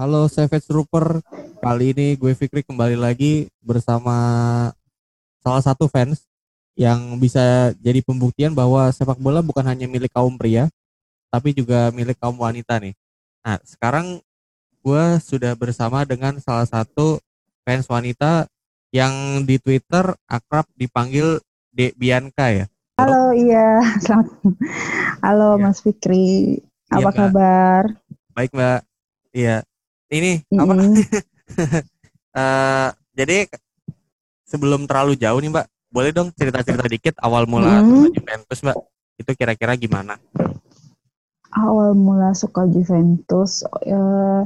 Halo Savage Trooper, kali ini gue Fikri kembali lagi bersama salah satu fans yang bisa jadi pembuktian bahwa sepak bola bukan hanya milik kaum pria, tapi juga milik kaum wanita nih. Nah, sekarang gue sudah bersama dengan salah satu fans wanita yang di Twitter akrab dipanggil Dek Bianca ya. Halo, iya. Selamat. Halo Iya. Mas Fikri. Iya, Apa kabar? Baik Mbak. Iya. Ini apa? Mm-mm. Eh, jadi sebelum terlalu jauh nih Mbak, boleh dong cerita-cerita dikit awal mula Mm. suka Juventus Mbak. Itu kira-kira gimana? Awal mula suka Juventus eh,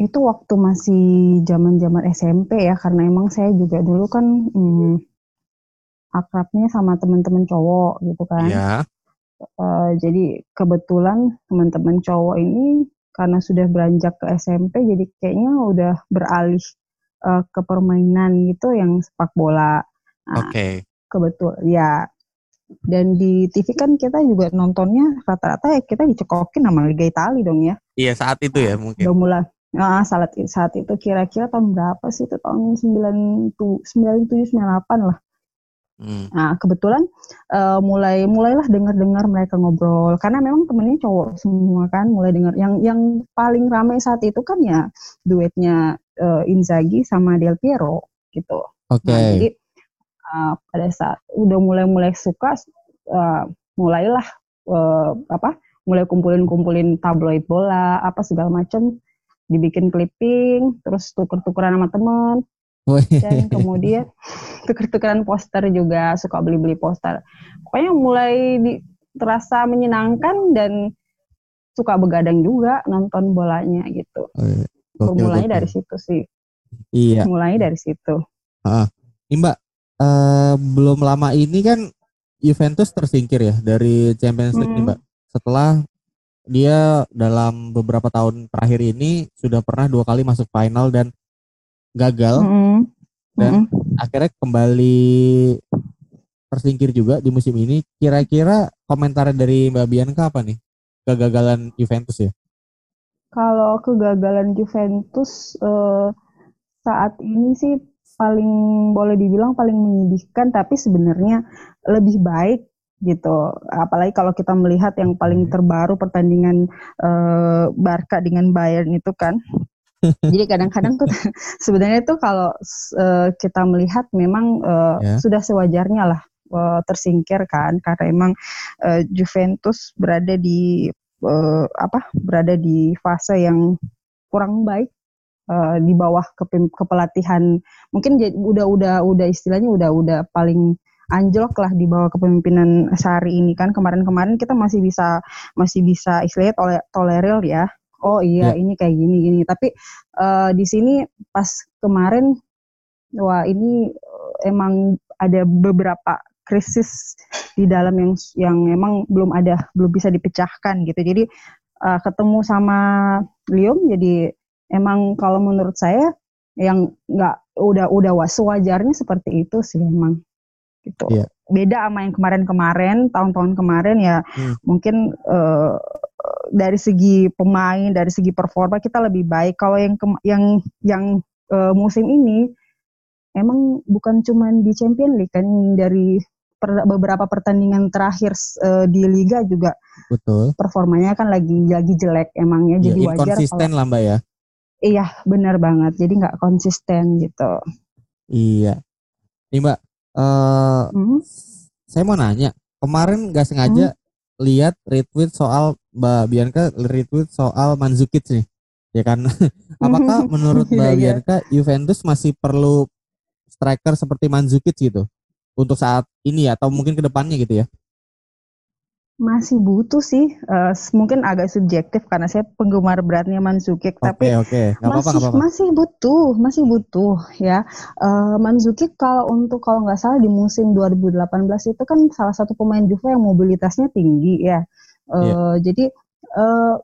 itu waktu masih zaman-zaman SMP ya, karena emang saya juga dulu kan hmm, akrabnya sama teman-teman cowok gitu kan. Iya. Eh, jadi kebetulan teman-teman cowok ini karena sudah beranjak ke SMP, jadi kayaknya udah beralih eh, ke permainan gitu yang sepak bola. Nah, Oke. kebetul ya dan di TV kan kita juga nontonnya rata-rata ya kita dicekokin sama Liga Italia dong ya Iya saat itu ya mungkin. udah mulai nah, saat saat itu kira-kira tahun berapa sih itu tahun 97 98 lah Hmm. nah kebetulan eh, mulai mulailah dengar-dengar mereka ngobrol karena memang temennya cowok semua kan mulai dengar yang yang paling ramai saat itu kan ya duetnya eh, Inzaghi sama Del Piero gitu Oke. Nah, jadi uh, pada saat udah mulai-mulai suka, uh, mulailah uh, apa? Mulai kumpulin-kumpulin tabloid bola, apa segala macam, dibikin clipping, terus tuker-tukeran sama temen, Wih. Dan kemudian tuker-tukeran poster juga, suka beli-beli poster. Pokoknya mulai di, terasa menyenangkan dan suka begadang juga nonton bolanya gitu. Gokil, Mulai gokil. dari situ sih, Iya. mulai dari situ. Ini Mbak, eh, belum lama ini kan Juventus tersingkir ya dari Champions League nih Hmm. Mbak. Setelah dia dalam beberapa tahun terakhir ini sudah pernah dua kali masuk final dan gagal. Mm-mm. Dan- Mm-mm. Akhirnya kembali tersingkir juga di musim ini. Kira-kira komentar dari Mbak Bianca apa nih? Kegagalan Juventus ya? Kalau kegagalan Juventus eh, saat ini sih paling boleh dibilang paling menyedihkan, tapi sebenarnya lebih baik gitu. Apalagi kalau kita melihat yang paling terbaru pertandingan eh, Barca dengan Bayern itu kan. Jadi kadang-kadang tuh sebenarnya tuh kalau eh, kita melihat memang eh, Ya. sudah sewajarnya lah eh, tersingkir kan. Karena emang eh, Juventus berada di eh, apa berada di fase yang kurang baik eh, di bawah kepem- kepelatihan. Mungkin jadi udah udah udah istilahnya udah udah paling anjlok lah di bawah kepemimpinan Sari ini kan. Kemarin-kemarin kita masih bisa masih bisa istilahnya tole, tolerir ya oh iya Ya. ini kayak gini gini tapi eh, di sini pas kemarin wah ini eh, emang ada beberapa krisis di dalam yang yang emang belum ada belum bisa dipecahkan gitu jadi eh, ketemu sama Lium jadi emang kalau menurut saya yang nggak udah udah wa- sewajarnya seperti itu sih emang gitu Iya. beda sama yang kemarin-kemarin tahun-tahun kemarin ya Hmm. mungkin eh, dari segi pemain dari segi performa kita lebih baik kalau yang yang yang eh, musim ini emang bukan cuma di Champions League kan dari per- beberapa pertandingan terakhir eh, di liga juga Betul. performanya kan lagi lagi jelek emangnya Ya, jadi wajar kalau inkonsisten lah Mbak ya. iya benar banget jadi nggak konsisten gitu Iya. Nih Mbak, eh Mhm. saya mau nanya, kemarin nggak sengaja lihat retweet soal Mbak Bianca retweet soal Mandzukic nih, ya kan? Apakah menurut Mbak Iya, iya. Bianca Juventus masih perlu striker seperti Mandzukic gitu untuk saat ini ya, atau mungkin ke depannya gitu ya? Masih butuh sih eh, mungkin agak subjektif karena saya penggemar beratnya Mandzukic Oke tapi nggak apa-apa masih nggak apa-apa. masih butuh masih butuh ya. Eh, Mandzukic kalau untuk kalau nggak salah di musim 2018 itu kan salah satu pemain Juve yang mobilitasnya tinggi ya. Eh, Iya. jadi eh,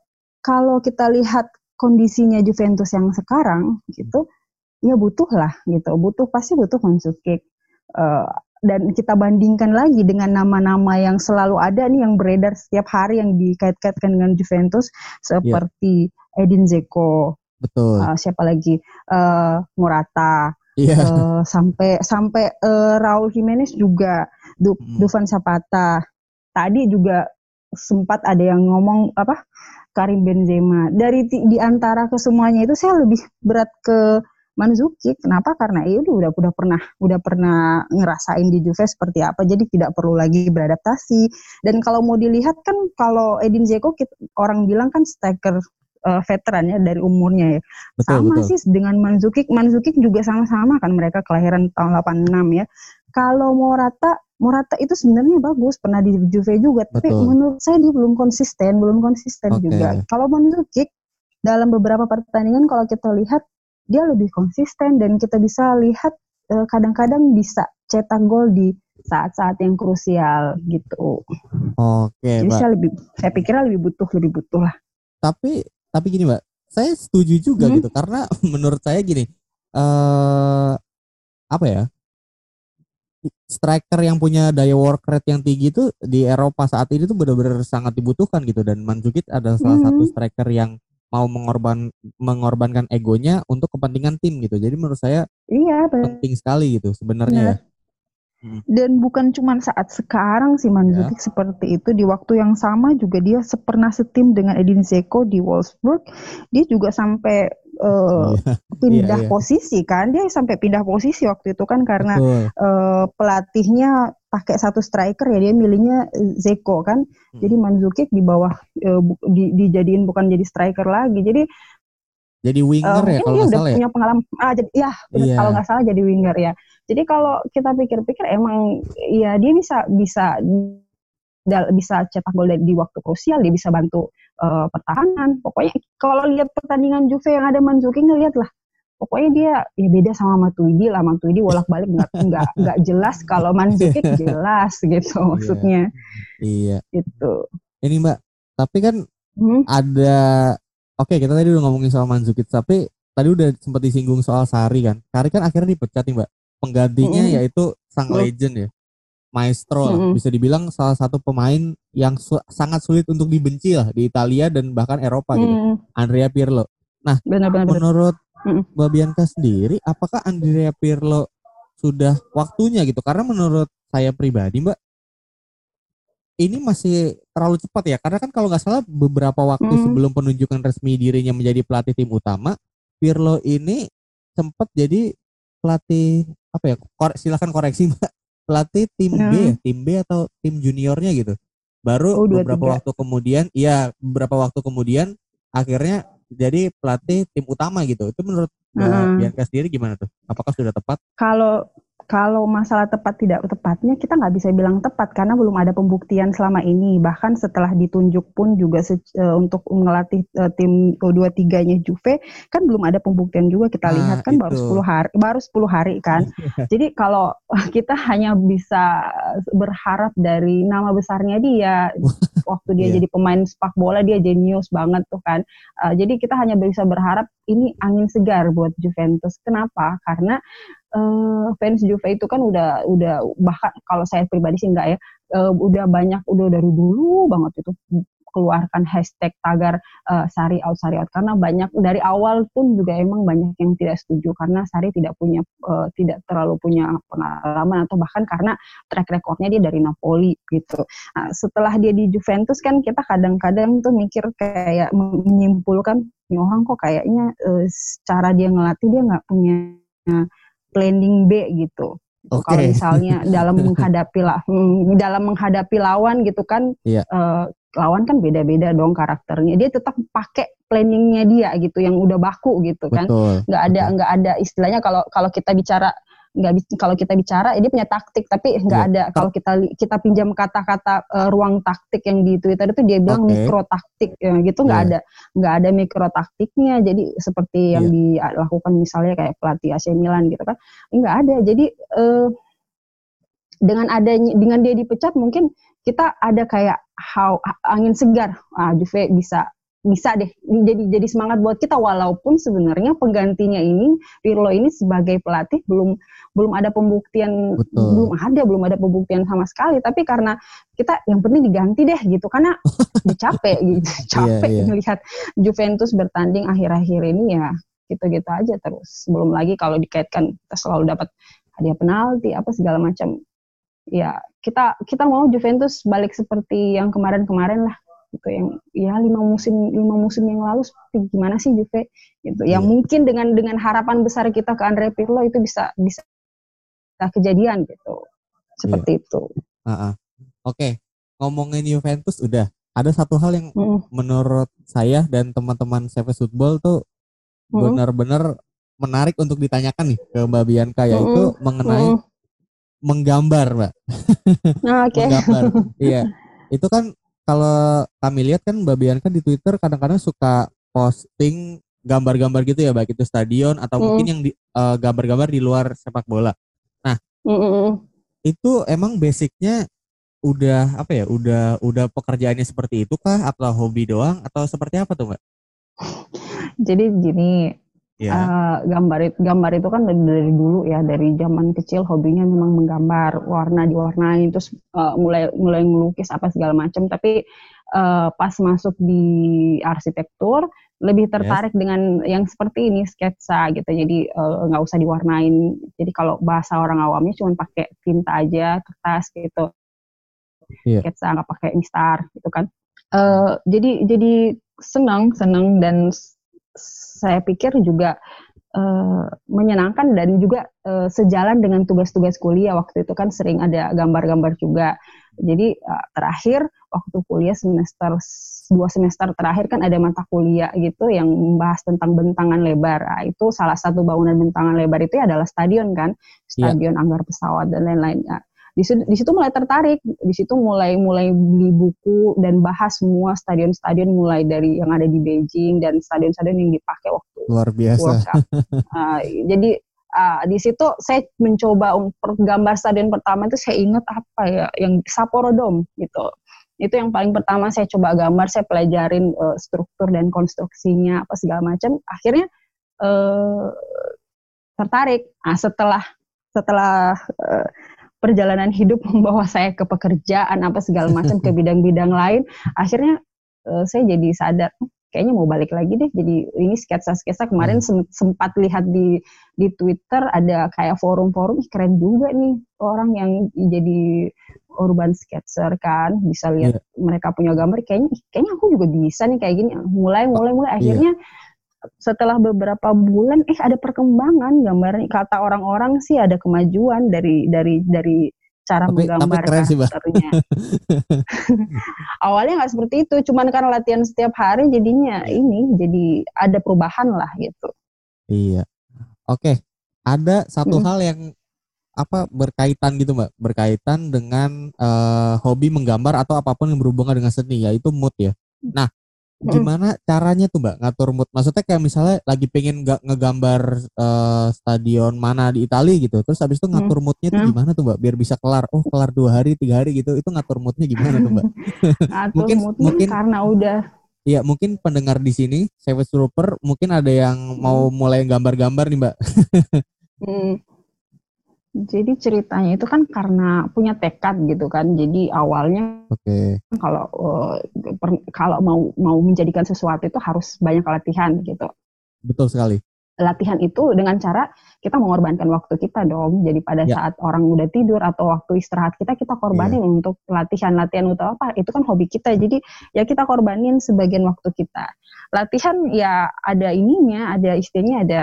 kalau kita lihat kondisinya Juventus yang sekarang gitu ya butuh lah gitu. Butuh pasti butuh Mandzukic Eh, dan kita bandingkan lagi dengan nama-nama yang selalu ada nih yang beredar setiap hari yang dikait-kaitkan dengan Juventus seperti Edin Dzeko, Betul. Uh, siapa lagi? Uh, Morata. Iya. Uh, sampai sampai uh, Raul Jimenez juga, du, Hmm. Dufan Zapata. Tadi juga sempat ada yang ngomong apa? Karim Benzema. Dari di antara kesemuanya itu saya lebih berat ke Mandzukic. Kenapa? Karena ya udah udah udah pernah udah pernah ngerasain di Juve seperti apa. Jadi tidak perlu lagi beradaptasi. Dan kalau mau dilihat kan kalau Edin Dzeko kit- orang bilang kan striker eh, veteran ya dari umurnya ya. Betul, sama betul. sih dengan Mandzukic. Mandzukic juga sama-sama kan mereka kelahiran tahun 86 ya. Kalau Morata Morata itu sebenarnya bagus, pernah di Juve juga, tapi Betul. menurut saya dia belum konsisten, belum konsisten Oke. juga. Kalau Mandzukic dalam beberapa pertandingan kalau kita lihat dia lebih konsisten dan kita bisa lihat eh, kadang-kadang bisa cetak gol di saat-saat yang krusial gitu. Oke, Jadi Mbak. saya lebih saya pikirnya lebih butuh lebih butuh lah. Tapi tapi gini, Mbak. Saya setuju juga Hmm. gitu karena menurut saya gini, eh apa ya? Striker yang punya daya work rate yang tinggi itu di Eropa saat ini tuh benar-benar sangat dibutuhkan gitu dan Mandzukic adalah salah Mhm. satu striker yang mau mengorban mengorbankan egonya untuk kepentingan tim gitu. Jadi menurut saya Iya, penting sekali gitu sebenarnya ya. Dan bukan cuma saat sekarang sih Mandzukic seperti itu di waktu yang sama juga dia pernah setim dengan Edin Dzeko di Wolfsburg. Dia juga sampai eh, Iya, pindah iya. posisi kan. Dia sampai pindah posisi waktu itu kan karena betul. eh, pelatihnya pakai satu striker ya dia milihnya Zeko kan. Hmm. Jadi Mandzukic di bawah bu- di, dijadiin bukan jadi striker lagi. Jadi Jadi winger ya mungkin kalau nggak udah salah ya. punya pengalaman. Ah jadi ya Iya. kalau nggak salah jadi winger ya. Jadi kalau kita pikir-pikir emang ya dia bisa bisa bisa cetak gol di waktu krusial, dia bisa bantu eh, pertahanan. Pokoknya kalau lihat pertandingan Juve yang ada Mandzukic ngeliat lah. Pokoknya dia ya beda sama Matuidi lah. Matuidi bolak-balik nggak nggak nggak jelas. Kalau Mandzukic jelas gitu maksudnya Iya. gitu. Ini Mbak, tapi kan Hmm. ada oke kita tadi udah ngomongin soal Mandzukic tapi tadi udah sempat disinggung soal Sari kan Sari kan akhirnya dipecat nih mbak penggantinya Mm-mm. yaitu sang Mm. legend ya maestro lah Mm-mm. bisa dibilang salah satu pemain yang su- sangat sulit untuk dibenci lah di Italia dan bahkan Eropa gitu Hmm, Andrea Pirlo benar-benar. menurut Mm-mm. Mbak Bianca sendiri apakah Andrea Pirlo sudah waktunya gitu karena menurut saya pribadi mbak ini masih terlalu cepat ya karena kan kalau nggak salah beberapa waktu Mm. sebelum penunjukan resmi dirinya menjadi pelatih tim utama Pirlo ini sempat jadi pelatih apa ya kore- silakan koreksi mbak pelatih tim B Hmm. ya? tim B atau tim juniornya gitu baru Oh, dua, beberapa tiga. waktu kemudian iya beberapa waktu kemudian akhirnya jadi pelatih tim utama gitu itu menurut Hmm. Bianca sendiri gimana tuh apakah sudah tepat Kalau kalau masalah tepat tidak tepatnya kita nggak bisa bilang tepat karena belum ada pembuktian selama ini bahkan setelah ditunjuk pun juga se- eh, untuk melatih eh, tim U23-nya Juve kan belum ada pembuktian juga kita Nah, lihat kan baru itu. 10 hari baru 10 hari kan jadi kalau kita hanya bisa berharap dari nama besarnya dia waktu dia Iya. jadi pemain sepak bola dia jenius banget tuh kan Uh, jadi kita hanya bisa berharap ini angin segar buat Juventus. Kenapa? Karena uh, fans Juve itu kan udah udah bahkan kalau saya pribadi sih enggak ya, uh, udah banyak udah dari dulu banget itu keluarkan hashtag tagar uh, Sari out Sari out karena banyak dari awal pun juga emang banyak yang tidak setuju karena Sari tidak punya uh, tidak terlalu punya pengalaman atau bahkan karena track recordnya dia dari Napoli gitu. Nah, setelah dia di Juventus kan kita kadang-kadang tuh mikir kayak menyimpulkan orang kok kayaknya eh, secara dia ngelatih dia nggak punya planning B gitu. Oke. Kalau misalnya dalam menghadapi lah, hmm, dalam menghadapi lawan gitu kan, Iya. eh, lawan kan beda-beda dong karakternya. Dia tetap pakai planningnya dia gitu, yang udah baku gitu kan betul nggak ada Betul. nggak ada istilahnya kalau kalau kita bicara nggak kalau kita bicara dia punya taktik tapi nggak Iya. ada kalau kita kita pinjam kata-kata eh, ruang taktik yang di Twitter itu dia bilang Oke. mikro taktik ya, gitu nggak Iya. ada nggak ada mikro taktiknya jadi seperti yang dilakukan misalnya kayak pelatih AC Milan gitu kan nggak ada jadi eh, dengan adanya dengan dia dipecat mungkin kita ada kayak how angin segar ah Juve bisa bisa deh jadi jadi semangat buat kita. Walaupun sebenarnya penggantinya ini Pirlo ini sebagai pelatih belum belum ada pembuktian Betul. belum ada belum ada pembuktian sama sekali. Tapi karena kita yang penting diganti deh gitu karena dicapek gitu iya, capek yeah, yeah. melihat Juventus bertanding akhir-akhir ini ya gitu-gitu aja terus. Belum lagi kalau dikaitkan kita selalu dapat hadiah penalti apa segala macam. Ya kita kita mau Juventus balik seperti yang kemarin-kemarin lah gitu yang ya lima musim lima musim yang lalu seperti gimana sih Juve gitu yang yeah. mungkin dengan dengan harapan besar kita ke Andre Pirlo itu bisa bisa kejadian gitu seperti yeah. itu. Uh -uh. Oke okay. ngomongin Juventus udah ada satu hal yang mm. menurut saya dan teman-teman Seves Football tuh mm. benar-benar menarik untuk ditanyakan nih ke Mbak Bianca yaitu mm. mengenai mm. menggambar Mbak. Ah, oke. Okay. menggambar. iya. Itu kan kalau kami lihat kan Mbak Bianca di Twitter kadang-kadang suka posting gambar-gambar gitu ya baik itu stadion atau mm. mungkin yang di, uh, gambar-gambar di luar sepak bola. Nah, mm itu emang basicnya udah apa ya? Udah udah pekerjaannya seperti itu kah atau hobi doang atau seperti apa tuh Mbak? Jadi gini, Yeah. Iya. Uh, gambar itu gambar itu kan dari, dari dulu ya dari zaman kecil hobinya memang menggambar warna diwarnain terus uh, mulai mulai melukis apa segala macam tapi uh, pas masuk di arsitektur lebih tertarik yes. dengan yang seperti ini sketsa gitu jadi nggak uh, usah diwarnain jadi kalau bahasa orang awamnya cuma pakai tinta aja kertas gitu yeah. sketsa nggak pakai instar gitu kan uh, jadi jadi senang senang dan saya pikir juga uh, menyenangkan dan juga uh, sejalan dengan tugas-tugas kuliah waktu itu kan sering ada gambar-gambar juga. Jadi uh, terakhir waktu kuliah semester dua semester terakhir kan ada mata kuliah gitu yang membahas tentang bentangan lebar. Nah, itu salah satu bangunan bentangan lebar itu adalah stadion kan, iya. stadion yeah. anggar pesawat dan lain-lain. Nah, di situ, di situ mulai tertarik. Di situ mulai mulai beli buku dan bahas semua stadion-stadion mulai dari yang ada di Beijing dan stadion-stadion yang dipakai waktu luar biasa. Uh, jadi uh, di situ saya mencoba untuk gambar stadion pertama itu saya ingat apa ya yang Sapporo Dome gitu. Itu yang paling pertama saya coba gambar saya pelajarin uh, struktur dan konstruksinya apa segala macam. Akhirnya uh, tertarik. Nah, setelah setelah uh, perjalanan hidup membawa saya ke pekerjaan apa segala macam ke bidang-bidang lain akhirnya uh, saya jadi sadar oh, kayaknya mau balik lagi deh jadi ini sketsa-sketsa kemarin hmm. sempat lihat di di Twitter ada kayak forum-forum keren juga nih orang yang jadi urban sketcher kan bisa lihat yeah. mereka punya gambar kayaknya kayaknya aku juga bisa nih kayak gini mulai mulai mulai iya. akhirnya yeah setelah beberapa bulan eh ada perkembangan gambar kata orang-orang sih ada kemajuan dari dari dari cara tapi, menggambar tapi keren sih, Awalnya nggak seperti itu, cuman karena latihan setiap hari jadinya iya. ini jadi ada perubahan lah gitu. Iya. Oke, ada satu hmm. hal yang apa berkaitan gitu mbak, berkaitan dengan uh, hobi menggambar atau apa pun yang berhubungan dengan seni, yaitu mood ya. Nah, gimana caranya tuh mbak ngatur mood? Maksudnya kayak misalnya lagi pengen nggak ngegambar uh, stadion mana di Italia gitu terus habis itu ngatur moodnya tuh gimana tuh mbak? Biar bisa kelar oh kelar dua hari tiga hari gitu itu ngatur moodnya gimana tuh mbak? Mungkin mungkin karena udah. Iya mungkin pendengar di sini Savage Trooper mungkin ada yang mau mulai gambar-gambar nih mbak. hmm. Jadi ceritanya itu kan karena punya tekad gitu kan. Jadi awalnya okay. kalau uh, kalau mau mau menjadikan sesuatu itu harus banyak latihan gitu. Betul sekali. Latihan itu dengan cara kita mengorbankan waktu kita dong. Jadi pada yeah. saat orang udah tidur atau waktu istirahat kita kita korbanin yeah. untuk latihan-latihan atau apa. Itu kan hobi kita. Jadi ya kita korbanin sebagian waktu kita. Latihan ya ada ininya, ada istilahnya ada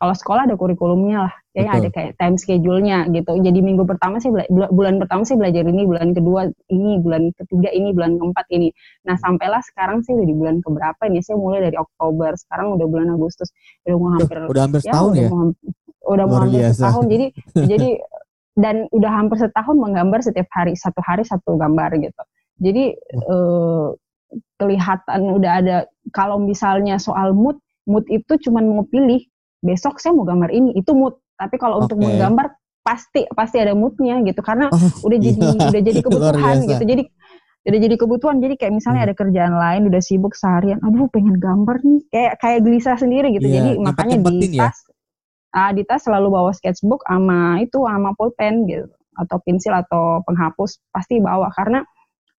kalau sekolah ada kurikulumnya lah. Kayaknya ada kayak time schedule-nya gitu. Jadi minggu pertama sih bulan pertama sih belajar ini bulan kedua ini bulan ketiga ini bulan keempat ini. Nah sampailah sekarang sih udah di bulan keberapa ini? Saya mulai dari Oktober. Sekarang udah bulan Agustus. Udah mau hampir udah hampir ya, setahun udah ya? mau, udah mau hampir setahun. Jadi jadi dan udah hampir setahun menggambar setiap hari satu hari satu gambar gitu. Jadi eh, kelihatan udah ada kalau misalnya soal mood mood itu cuma mau pilih besok saya mau gambar ini. Itu mood. Tapi kalau okay. untuk menggambar pasti pasti ada moodnya gitu. Karena oh, udah jadi udah jadi kebutuhan gitu. Jadi udah jadi kebutuhan. Jadi kayak misalnya Hmm. ada kerjaan lain udah sibuk seharian aduh pengen gambar nih. Kayak kayak gelisah sendiri gitu. Iya, jadi makanya di ya? tas ah, di tas selalu bawa sketchbook sama itu sama pulpen gitu atau pensil atau penghapus. Pasti bawa karena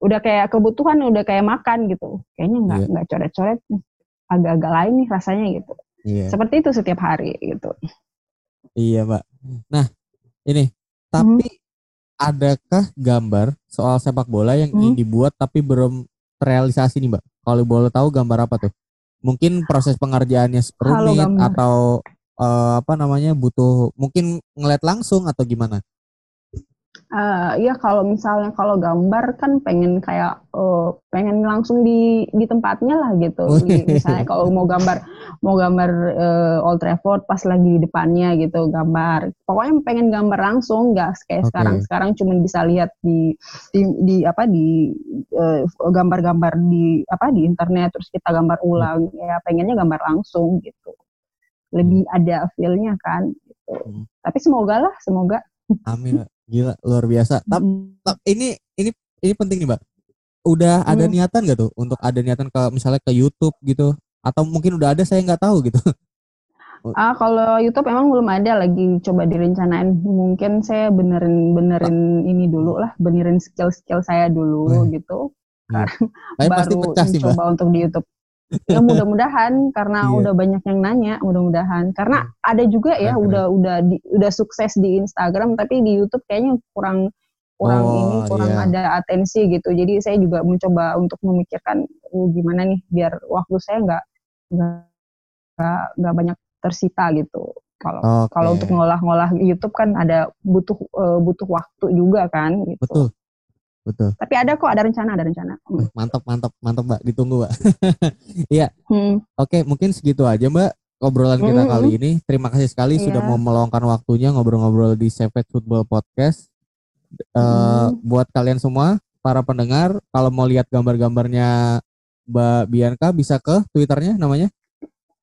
udah kayak kebutuhan udah kayak makan gitu. Kayaknya nggak Iya. nggak coret-coret nih. agak-agak lain nih rasanya gitu Iya. seperti itu setiap hari gitu Iya, Mbak. Nah, ini tapi adakah gambar soal sepak bola yang ingin Hmm. dibuat tapi belum terrealisasi nih, Mbak? Kalau boleh tahu gambar apa tuh? Mungkin proses pengerjaannya rumit atau eh, apa namanya butuh mungkin ngeliat langsung atau gimana? Iya kalau misalnya kalau gambar kan pengen kayak eh, pengen langsung di di tempatnya lah gitu. Di- misalnya kalau mau gambar mau gambar eh, Old Trafford pas lagi di depannya gitu gambar. Pokoknya pengen gambar langsung nggak kayak Oke. sekarang sekarang cuma bisa lihat di di, di apa di eh, gambar-gambar di apa di internet terus kita gambar ulang ya pengennya gambar langsung gitu. Lebih ada feel-nya kan gitu. Hmm. Tapi semoga lah semoga. Amin. Gila, luar biasa. Tapi Mm. Tap- ini ini ini penting nih mbak udah ada Hmm. niatan gak tuh untuk ada niatan ke misalnya ke YouTube gitu atau mungkin udah ada saya nggak tahu gitu Ah, kalau YouTube emang belum ada lagi coba direncanain. Mungkin saya benerin benerin ini dulu lah, benerin skill-skill saya dulu gitu. pasti Baru pecah sih coba untuk di YouTube. Ya mudah-mudahan karena Iya. udah banyak yang nanya, mudah-mudahan. Karena ada juga ya Keren, udah udah di, udah sukses di Instagram tapi di YouTube kayaknya kurang kurang Oh, ini kurang iya. ada atensi gitu. Jadi saya juga mencoba untuk memikirkan "Uh, gimana nih biar waktu saya nggak nggak nggak banyak tersita gitu. Kalau Oke. kalau untuk ngolah-ngolah YouTube kan ada butuh eh, butuh waktu juga kan gitu. betul betul Tapi ada kok ada rencana ada rencana. Wih, mantap mantap mantap mbak ditunggu mbak iya Hmm. oke mungkin segitu aja mbak obrolan kita kali ini terima kasih sekali sudah Iya. mau meluangkan waktunya ngobrol-ngobrol di Savage Football Podcast Eh, Mm. buat kalian semua para pendengar kalau mau lihat gambar-gambarnya Mbak Bianca bisa ke Twitternya namanya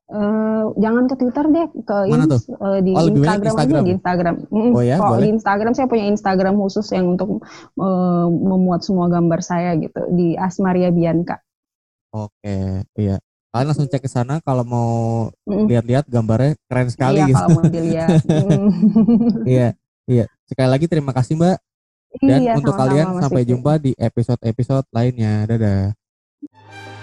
Eh, jangan ke Twitter deh, ke Mana ini, tuh? eh, di Oh, Instagram, Instagram aja di ya? Instagram. Mm, Oh ya, kok boleh. di Instagram saya punya Instagram khusus yang untuk eh, memuat semua gambar saya gitu di Asmaria Bianca. Oke, iya. Kalian langsung cek ke sana kalau mau Mm, lihat-lihat gambarnya keren sekali iya gitu. kalau mau dilihat. Mm. Iya, iya. Sekali lagi terima kasih Mbak dan Iya, untuk kalian sampai jumpa di episode-episode lainnya. Dadah. you